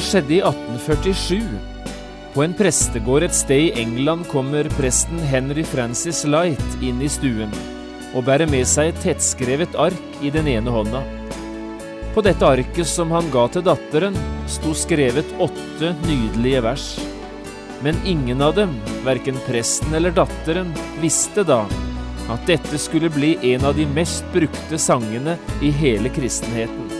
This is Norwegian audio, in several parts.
Det skjedde i 1847. På en prestegård et sted i England kommer presten Henry Francis Light inn i stuen og bærer med seg et tettskrevet ark i den ene hånda. På dette arket som han ga til datteren, sto skrevet åtte nydelige vers. Men ingen av dem, verken presten eller datteren, visste da at dette skulle bli en av de mest brukte sangene i hele kristenheten.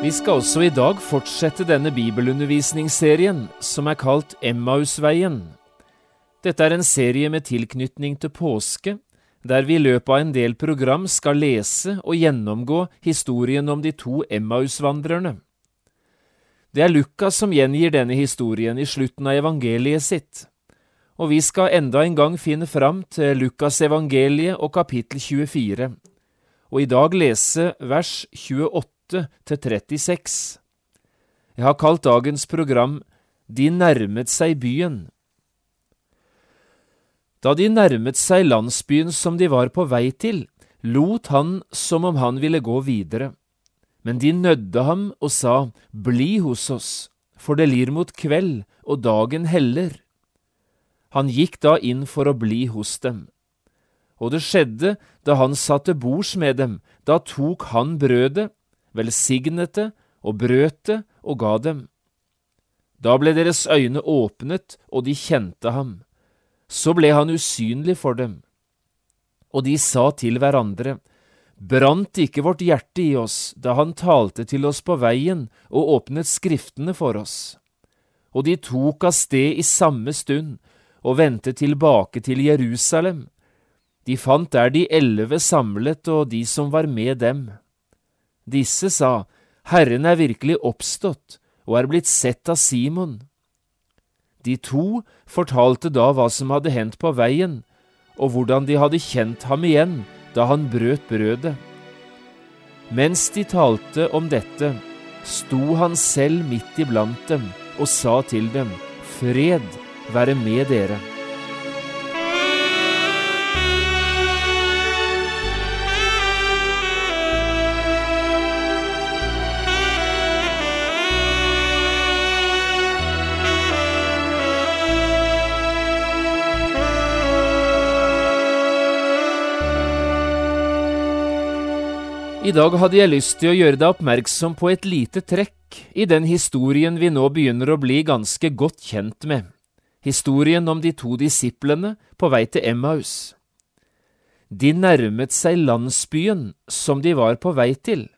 Vi skal også i dag fortsette denne bibelundervisningsserien som er kalt Emmausveien. Dette er en serie med tilknytning til påske, der vi i løpet av en del program skal lese og gjennomgå historien om de to Emmausvandrerne. Det er Lukas som gjengir denne historien i slutten av evangeliet sitt, og vi skal enda en gang finne fram til Lukas evangeliet og kapittel 24, og i dag lese vers 28 til 36. Jeg har kalt dagens program De nærmet seg byen. Da de nærmet seg landsbyen som de var på vei til, lot han som om han ville gå videre. Men de nødde ham og sa, Bli hos oss, for det lir mot kveld, og dagen heller. Han gikk da inn for å bli hos dem. Og det skjedde da han satt til bords med dem, da tok han brødet, velsignet det og brøt det og ga dem. Da ble deres øyne åpnet, og de kjente ham. Så ble han usynlig for dem. Og de sa til hverandre, Brant ikke vårt hjerte i oss da han talte til oss på veien og åpnet Skriftene for oss? Og de tok av sted i samme stund og vendte tilbake til Jerusalem. De fant der de elleve samlet og de som var med dem. Disse sa, Herren er virkelig oppstått og er blitt sett av Simon. De to fortalte da hva som hadde hendt på veien, og hvordan de hadde kjent ham igjen da han brøt brødet. Mens de talte om dette, sto han selv midt iblant dem og sa til dem, Fred være med dere. I dag hadde jeg lyst til å gjøre deg oppmerksom på et lite trekk i den historien vi nå begynner å bli ganske godt kjent med, historien om de to disiplene på vei til Emmaus. De nærmet seg landsbyen som de var på vei til.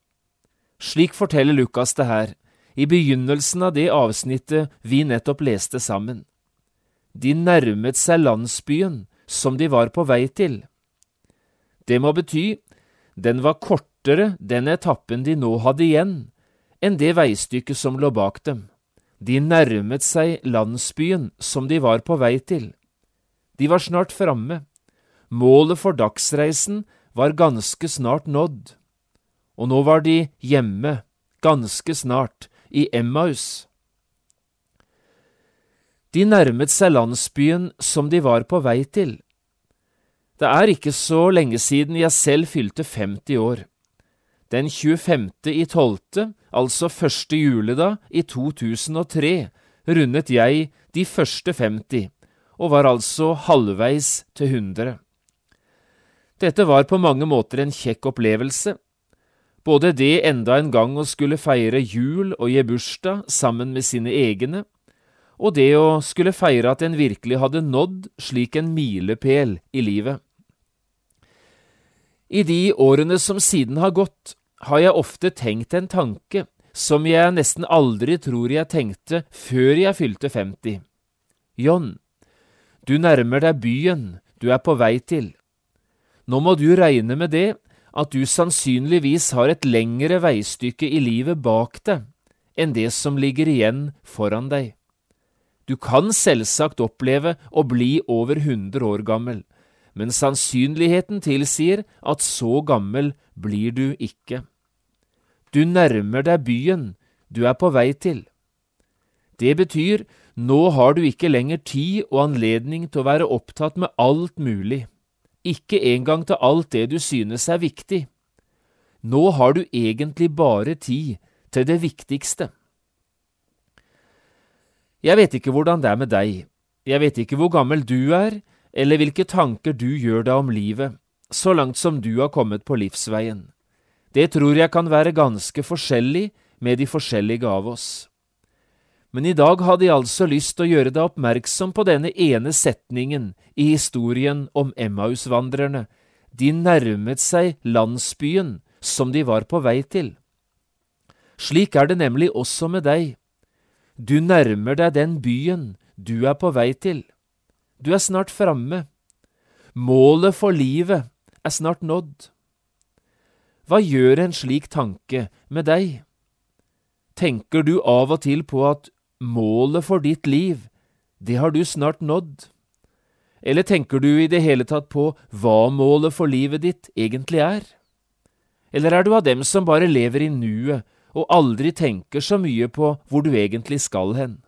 Slik forteller Lukas det her, i begynnelsen av det avsnittet vi nettopp leste sammen. De nærmet seg landsbyen som de var på vei til. Det må bety den var kortere, den etappen de nå hadde igjen, enn det veistykket som lå bak dem. De nærmet seg landsbyen som de var på vei til. De var snart framme. Målet for dagsreisen var ganske snart nådd. Og nå var de hjemme, ganske snart, i Emmaus. De nærmet seg landsbyen som de var på vei til. Det er ikke så lenge siden jeg selv fylte 50 år. Den 25. i 12., altså første juledag i 2003, rundet jeg de første 50, og var altså halvveis til 100. Dette var på mange måter en kjekk opplevelse. Både det enda en gang å skulle feire jul og gi bursdag sammen med sine egne, og det å skulle feire at en virkelig hadde nådd slik en milepæl i livet. I de årene som siden har gått, har jeg ofte tenkt en tanke som jeg nesten aldri tror jeg tenkte før jeg fylte 50. John, du nærmer deg byen du er på vei til. Nå må du regne med det at du sannsynligvis har et lengre veistykke i livet bak deg enn det som ligger igjen foran deg. Du kan selvsagt oppleve å bli over 100 år gammel, men sannsynligheten tilsier at så gammel blir du ikke. Du nærmer deg byen du er på vei til. Det betyr nå har du ikke lenger tid og anledning til å være opptatt med alt mulig, ikke engang til alt det du synes er viktig. Nå har du egentlig bare tid til det viktigste. Jeg vet ikke hvordan det er med deg, jeg vet ikke hvor gammel du er, eller hvilke tanker du gjør deg om livet, så langt som du har kommet på livsveien. Det tror jeg kan være ganske forskjellig med de forskjellige av oss. Men i dag hadde jeg altså lyst til å gjøre deg oppmerksom på denne ene setningen i historien om Emmausvandrerne. De nærmet seg landsbyen som de var på vei til. Slik er det nemlig også med deg. Du nærmer deg den byen du er på vei til. Du er snart framme. Målet for livet er snart nådd. Hva gjør en slik tanke med deg? Tenker du av og til på at målet for ditt liv, det har du snart nådd? Eller tenker du i det hele tatt på hva målet for livet ditt egentlig er? Eller er du av dem som bare lever i nuet og aldri tenker så mye på hvor du egentlig skal hen?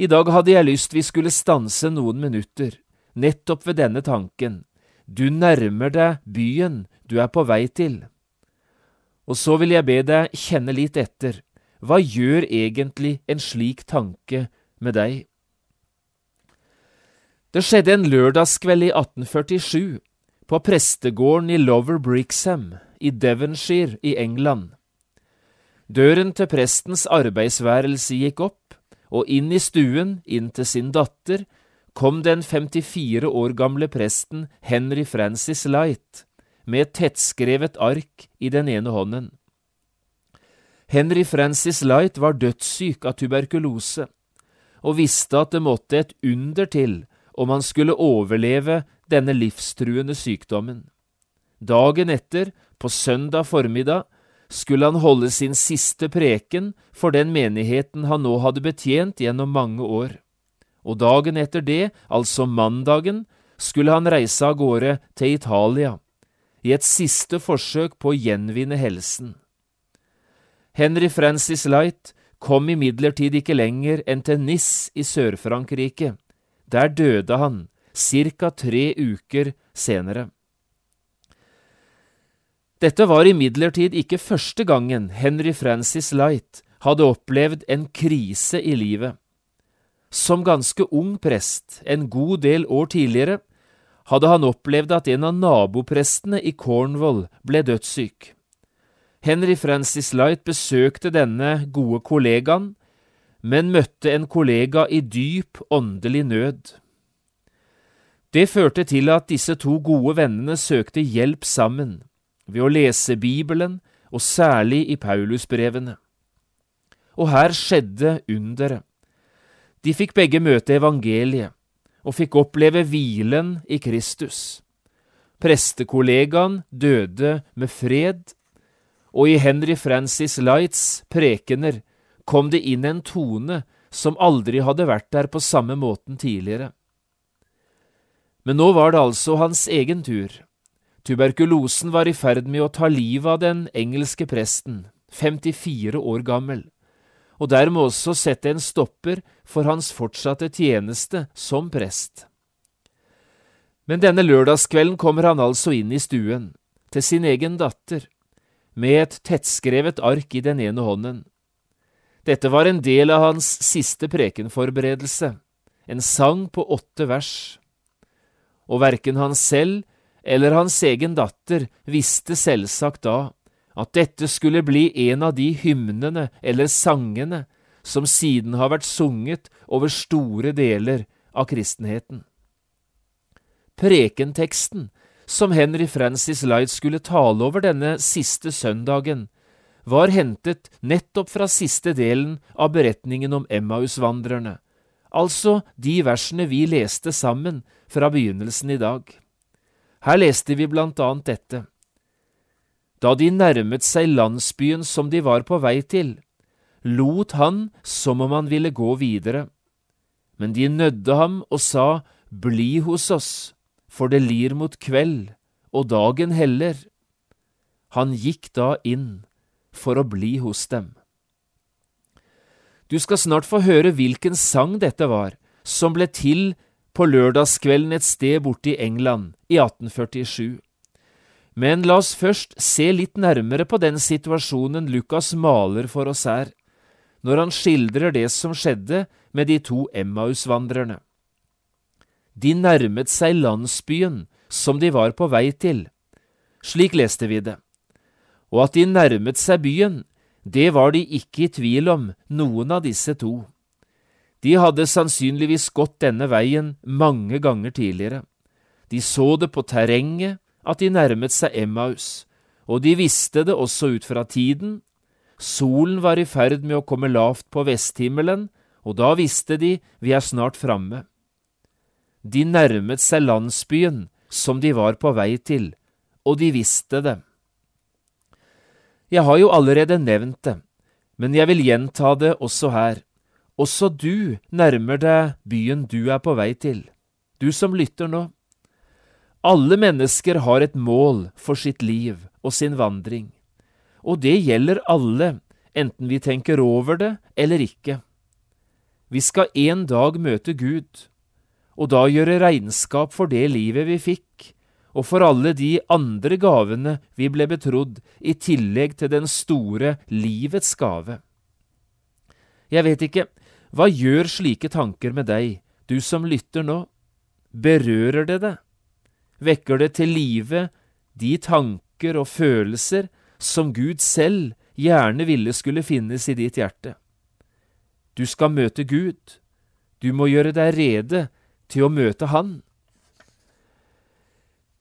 I dag hadde jeg lyst vi skulle stanse noen minutter, nettopp ved denne tanken. Du nærmer deg byen du er på vei til. Og så vil jeg be deg kjenne litt etter. Hva gjør egentlig en slik tanke med deg? Det skjedde en lørdagskveld i 1847, på prestegården i Lover Brixham i Devonshire i England. Døren til prestens arbeidsværelse gikk opp, og inn i stuen, inn til sin datter, kom den 54 år gamle presten Henry Francis Light med et tettskrevet ark i den ene hånden. Henry Francis Light var dødssyk av tuberkulose, og visste at det måtte et under til om han skulle overleve denne livstruende sykdommen. Dagen etter, på søndag formiddag, skulle han holde sin siste preken for den menigheten han nå hadde betjent gjennom mange år. Og dagen etter det, altså mandagen, skulle han reise av gårde til Italia i et siste forsøk på å gjenvinne helsen. Henry Francis Light kom imidlertid ikke lenger enn til Nis i Sør-Frankrike. Der døde han, ca. tre uker senere. Dette var imidlertid ikke første gangen Henry Francis Light hadde opplevd en krise i livet. Som ganske ung prest, en god del år tidligere, hadde han opplevd at en av naboprestene i Cornwall ble dødssyk. Henry Francis Light besøkte denne gode kollegaen, men møtte en kollega i dyp åndelig nød. Det førte til at disse to gode vennene søkte hjelp sammen, ved å lese Bibelen, og særlig i Paulusbrevene. Og her skjedde underet. De fikk begge møte evangeliet, og fikk oppleve hvilen i Kristus. Prestekollegaen døde med fred, og i Henry Francis Lights prekener kom det inn en tone som aldri hadde vært der på samme måten tidligere. Men nå var det altså hans egen tur. Tuberkulosen var i ferd med å ta livet av den engelske presten, 54 år gammel og dermed også sette en stopper for hans fortsatte tjeneste som prest. Men denne lørdagskvelden kommer han altså inn i stuen, til sin egen datter, med et tettskrevet ark i den ene hånden. Dette var en del av hans siste prekenforberedelse, en sang på åtte vers. Og verken han selv eller hans egen datter visste selvsagt da at dette skulle bli en av de hymnene eller sangene som siden har vært sunget over store deler av kristenheten. Prekenteksten som Henry Francis Light skulle tale over denne siste søndagen, var hentet nettopp fra siste delen av beretningen om Emmausvandrerne, altså de versene vi leste sammen fra begynnelsen i dag. Her leste vi blant annet dette. Da de nærmet seg landsbyen som de var på vei til, lot han som om han ville gå videre. Men de nødde ham og sa, Bli hos oss, for det lir mot kveld, og dagen heller. Han gikk da inn for å bli hos dem. Du skal snart få høre hvilken sang dette var, som ble til på lørdagskvelden et sted borte i England i 1847. Men la oss først se litt nærmere på den situasjonen Lukas maler for oss her, når han skildrer det som skjedde med de to Emmaus-vandrerne. De nærmet seg landsbyen som de var på vei til. Slik leste vi det. Og at de nærmet seg byen, det var de ikke i tvil om, noen av disse to. De hadde sannsynligvis gått denne veien mange ganger tidligere. De så det på terrenget, at de nærmet seg Emmaus, og de visste det også ut fra tiden. Solen var i ferd med å komme lavt på vesthimmelen, og da visste de vi er snart framme. De nærmet seg landsbyen som de var på vei til, og de visste det. Jeg har jo allerede nevnt det, men jeg vil gjenta det også her. Også du nærmer deg byen du er på vei til, du som lytter nå. Alle mennesker har et mål for sitt liv og sin vandring, og det gjelder alle, enten vi tenker over det eller ikke. Vi skal en dag møte Gud, og da gjøre regnskap for det livet vi fikk, og for alle de andre gavene vi ble betrodd, i tillegg til den store livets gave. Jeg vet ikke, hva gjør slike tanker med deg, du som lytter nå? Berører det deg? Vekker det til live de tanker og følelser som Gud selv gjerne ville skulle finnes i ditt hjerte. Du skal møte Gud. Du må gjøre deg rede til å møte Han.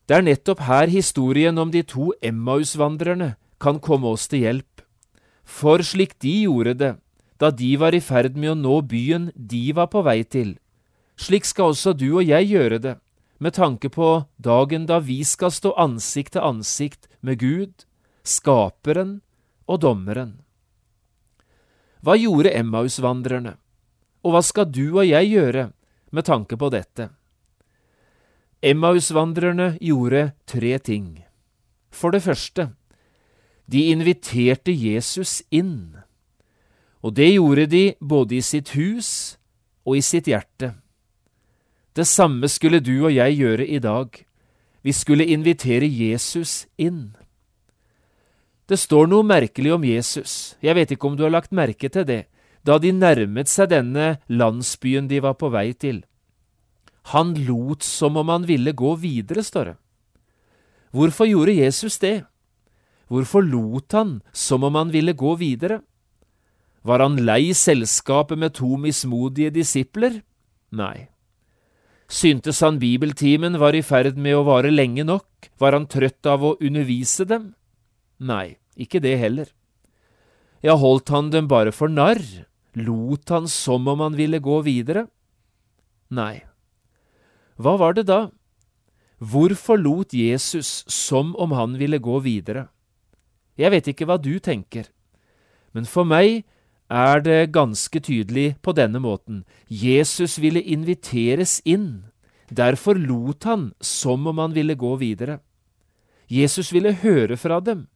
Det er nettopp her historien om de to Emmaus-vandrerne kan komme oss til hjelp. For slik de gjorde det da de var i ferd med å nå byen de var på vei til, slik skal også du og jeg gjøre det med tanke på dagen da vi skal stå ansikt til ansikt med Gud, Skaperen og Dommeren. Hva gjorde Emmaus-vandrerne, og hva skal du og jeg gjøre med tanke på dette? Emmaus-vandrerne gjorde tre ting. For det første, de inviterte Jesus inn, og det gjorde de både i sitt hus og i sitt hjerte. Det samme skulle du og jeg gjøre i dag. Vi skulle invitere Jesus inn. Det står noe merkelig om Jesus, jeg vet ikke om du har lagt merke til det, da de nærmet seg denne landsbyen de var på vei til. Han lot som om han ville gå videre, står det. Hvorfor gjorde Jesus det? Hvorfor lot han som om han ville gå videre? Var han lei selskapet med to mismodige disipler? Nei. Syntes han bibeltimen var i ferd med å vare lenge nok, var han trøtt av å undervise dem? Nei, ikke det heller. Ja, holdt han dem bare for narr, lot han som om han ville gå videre? Nei. Hva var det da? Hvorfor lot Jesus som om han ville gå videre? Jeg vet ikke hva du tenker, men for meg er det ganske tydelig på denne måten. Jesus ville inviteres inn. Derfor lot han som om han ville gå videre. Jesus ville høre fra dem,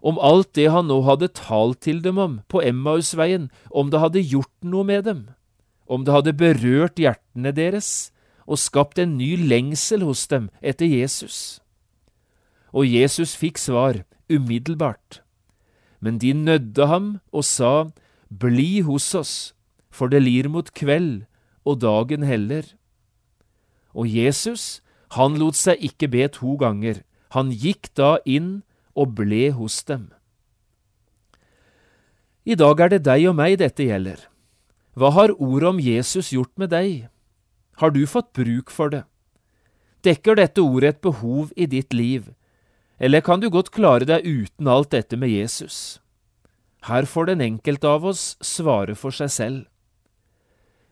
om alt det han nå hadde talt til dem om på Emmausveien, om det hadde gjort noe med dem, om det hadde berørt hjertene deres og skapt en ny lengsel hos dem etter Jesus. Og Jesus fikk svar umiddelbart. Men de nødde ham og sa, bli hos oss, for det lir mot kveld, og dagen heller. Og Jesus, han lot seg ikke be to ganger, han gikk da inn og ble hos dem. I dag er det deg og meg dette gjelder. Hva har ordet om Jesus gjort med deg? Har du fått bruk for det? Dekker dette ordet et behov i ditt liv, eller kan du godt klare deg uten alt dette med Jesus? Her får den enkelte av oss svare for seg selv.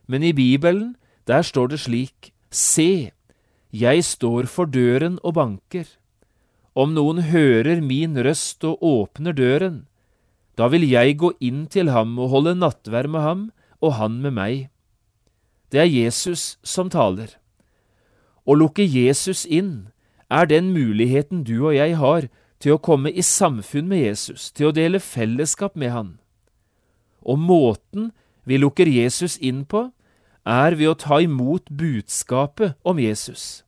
Men i Bibelen, der står det slik, Se, jeg står for døren og banker. Om noen hører min røst og åpner døren, da vil jeg gå inn til ham og holde nattverd med ham og han med meg. Det er Jesus som taler. Å lukke Jesus inn er den muligheten du og jeg har til å komme i samfunn med Jesus, til å dele fellesskap med han. Og måten vi lukker Jesus inn på, er ved å ta imot budskapet om Jesus.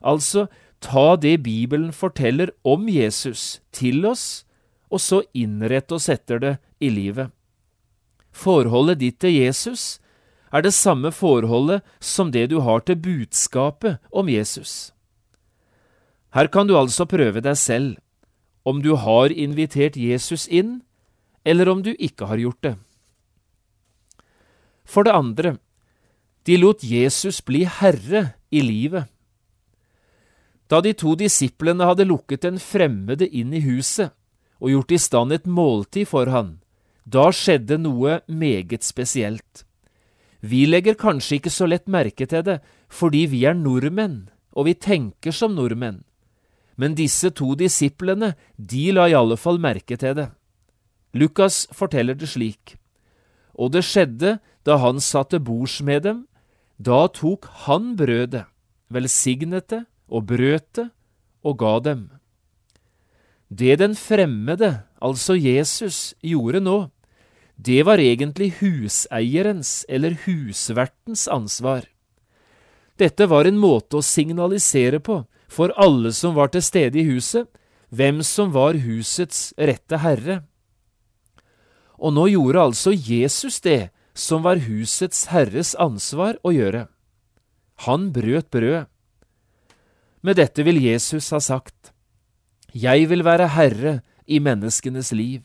Altså ta det Bibelen forteller om Jesus, til oss, og så innrette oss etter det i livet. Forholdet ditt til Jesus er det samme forholdet som det du har til budskapet om Jesus. Her kan du altså prøve deg selv, om du har invitert Jesus inn, eller om du ikke har gjort det. For det andre, de lot Jesus bli herre i livet. Da de to disiplene hadde lukket den fremmede inn i huset og gjort i stand et måltid for han, da skjedde noe meget spesielt. Vi legger kanskje ikke så lett merke til det fordi vi er nordmenn, og vi tenker som nordmenn. Men disse to disiplene, de la i alle fall merke til det. Lukas forteller det slik. Og det skjedde da han satte bords med dem, da tok han brødet, velsignet det og brøt det og ga dem. Det den fremmede, altså Jesus, gjorde nå, det var egentlig huseierens eller husvertens ansvar. Dette var en måte å signalisere på for alle som var til stede i huset, hvem som var husets rette herre. Og nå gjorde altså Jesus det som var husets herres ansvar å gjøre. Han brøt brød. Med dette vil Jesus ha sagt, Jeg vil være herre i menneskenes liv.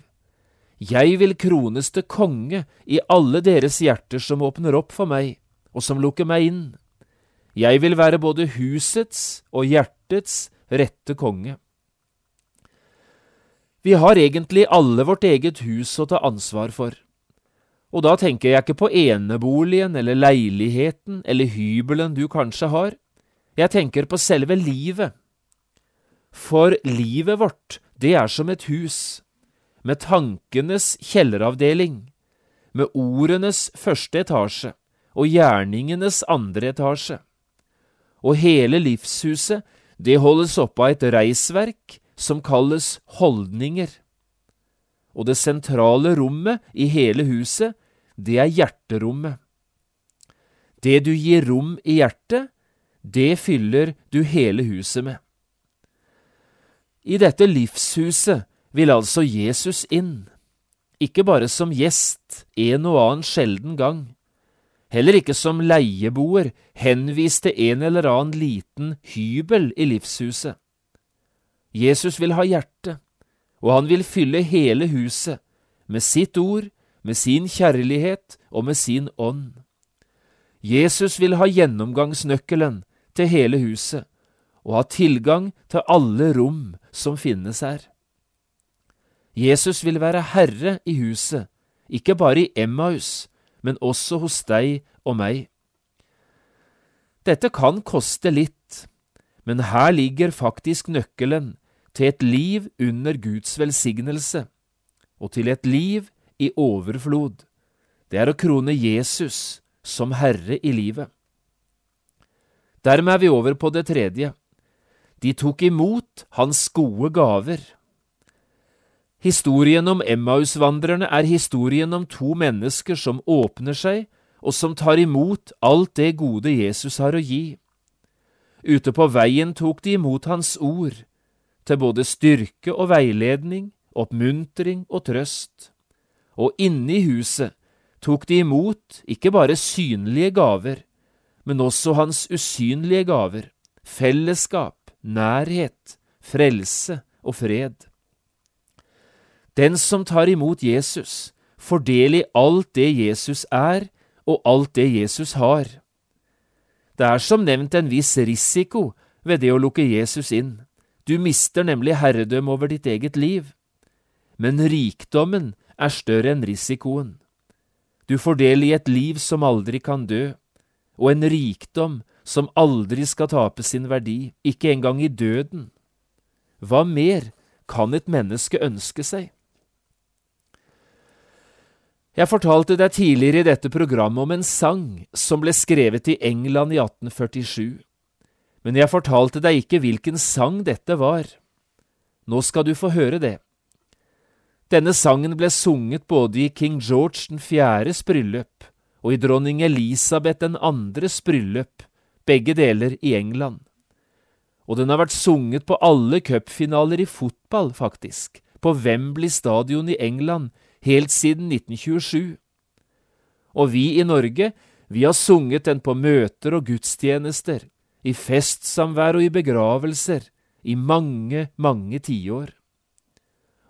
Jeg vil krones til konge i alle deres hjerter som åpner opp for meg, og som lukker meg inn. Jeg vil være både husets og hjertets rette konge. Vi har egentlig alle vårt eget hus å ta ansvar for. Og da tenker jeg ikke på eneboligen eller leiligheten eller hybelen du kanskje har, jeg tenker på selve livet. For livet vårt, det er som et hus med tankenes kjelleravdeling, med ordenes første etasje og gjerningenes andre etasje. Og hele livshuset, det holdes oppe av et reisverk som kalles holdninger. Og det sentrale rommet i hele huset, det er hjerterommet. Det du gir rom i hjertet, det fyller du hele huset med. I dette livshuset vil altså Jesus inn, ikke bare som gjest en og annen sjelden gang, heller ikke som leieboer henvist til en eller annen liten hybel i livshuset. Jesus vil ha hjerte, og han vil fylle hele huset med sitt ord, med sin kjærlighet og med sin ånd. Jesus vil ha gjennomgangsnøkkelen til hele huset og ha tilgang til alle rom som finnes her. Jesus vil være herre i huset, ikke bare i Emmaus, men også hos deg og meg. Dette kan koste litt, men her ligger faktisk nøkkelen til et liv under Guds velsignelse, og til et liv i overflod. Det er å krone Jesus som herre i livet. Dermed er vi over på det tredje. De tok imot hans gode gaver. Historien om Emmausvandrerne er historien om to mennesker som åpner seg, og som tar imot alt det gode Jesus har å gi. Ute på veien tok de imot hans ord, til både styrke og veiledning, oppmuntring og trøst. Og inne i huset tok de imot ikke bare synlige gaver, men også hans usynlige gaver, fellesskap, nærhet, frelse og fred. Den som tar imot Jesus, får del i alt det Jesus er, og alt det Jesus har. Det er som nevnt en viss risiko ved det å lukke Jesus inn. Du mister nemlig herredøm over ditt eget liv. Men rikdommen er større enn risikoen. Du får del i et liv som aldri kan dø, og en rikdom som aldri skal tape sin verdi, ikke engang i døden. Hva mer kan et menneske ønske seg? Jeg fortalte deg tidligere i dette programmet om en sang som ble skrevet i England i 1847, men jeg fortalte deg ikke hvilken sang dette var. Nå skal du få høre det. Denne sangen ble sunget både i King George den fjerdes bryllup og i dronning Elisabeth den andres bryllup, begge deler i England. Og den har vært sunget på alle cupfinaler i fotball, faktisk, på Wembley stadion i England helt siden 1927. Og vi i Norge, vi har sunget den på møter og gudstjenester, i festsamvær og i begravelser, i mange, mange tiår.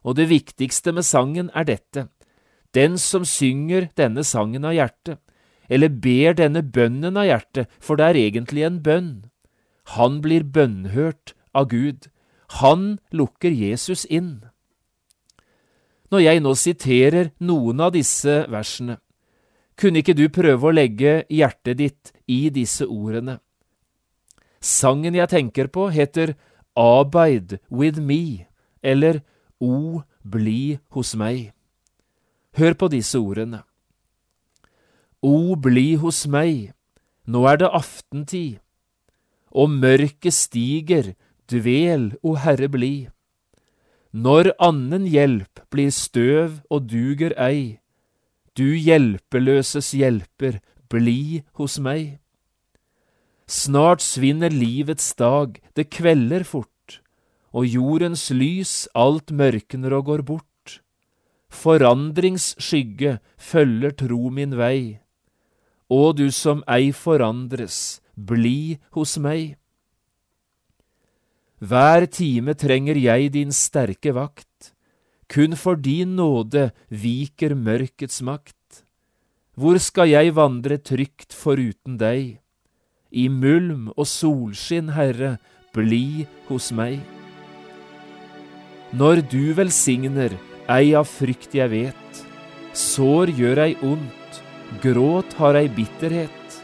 Og det viktigste med sangen er dette. Den som synger denne sangen av hjertet, eller ber denne bønnen av hjertet, for det er egentlig en bønn, han blir bønnhørt av Gud. Han lukker Jesus inn. Når jeg nå siterer noen av disse versene, kunne ikke du prøve å legge hjertet ditt i disse ordene? Sangen jeg tenker på, heter Abide with me, eller O, bli hos meg. Hør på disse ordene. O, bli hos meg, nå er det aftentid, og mørket stiger, dvel, o Herre, bli. Når annen hjelp blir støv og duger ei, du hjelpeløses hjelper, bli hos meg. Snart svinner livets dag, det kvelder fort og jordens lys alt mørkner og går bort. Forandringsskygge følger tro min vei. Å, du som ei forandres, bli hos meg. Hver time trenger jeg din sterke vakt, kun for din nåde viker mørkets makt. Hvor skal jeg vandre trygt foruten deg? I mulm og solskinn, Herre, bli hos meg. Når du velsigner, ei av frykt jeg vet. Sår gjør ei ondt, gråt har ei bitterhet.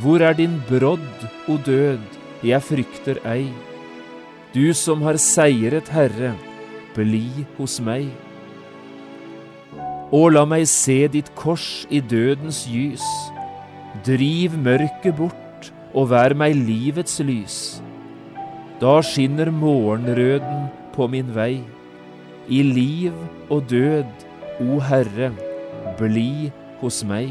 Hvor er din brodd, o død, jeg frykter ei. Du som har seiret, Herre, bli hos meg. Og la meg se ditt kors i dødens gys. Driv mørket bort og vær meg livets lys. Da skinner morgenrøden på min vei. I liv og død, o Herre, bli hos meg.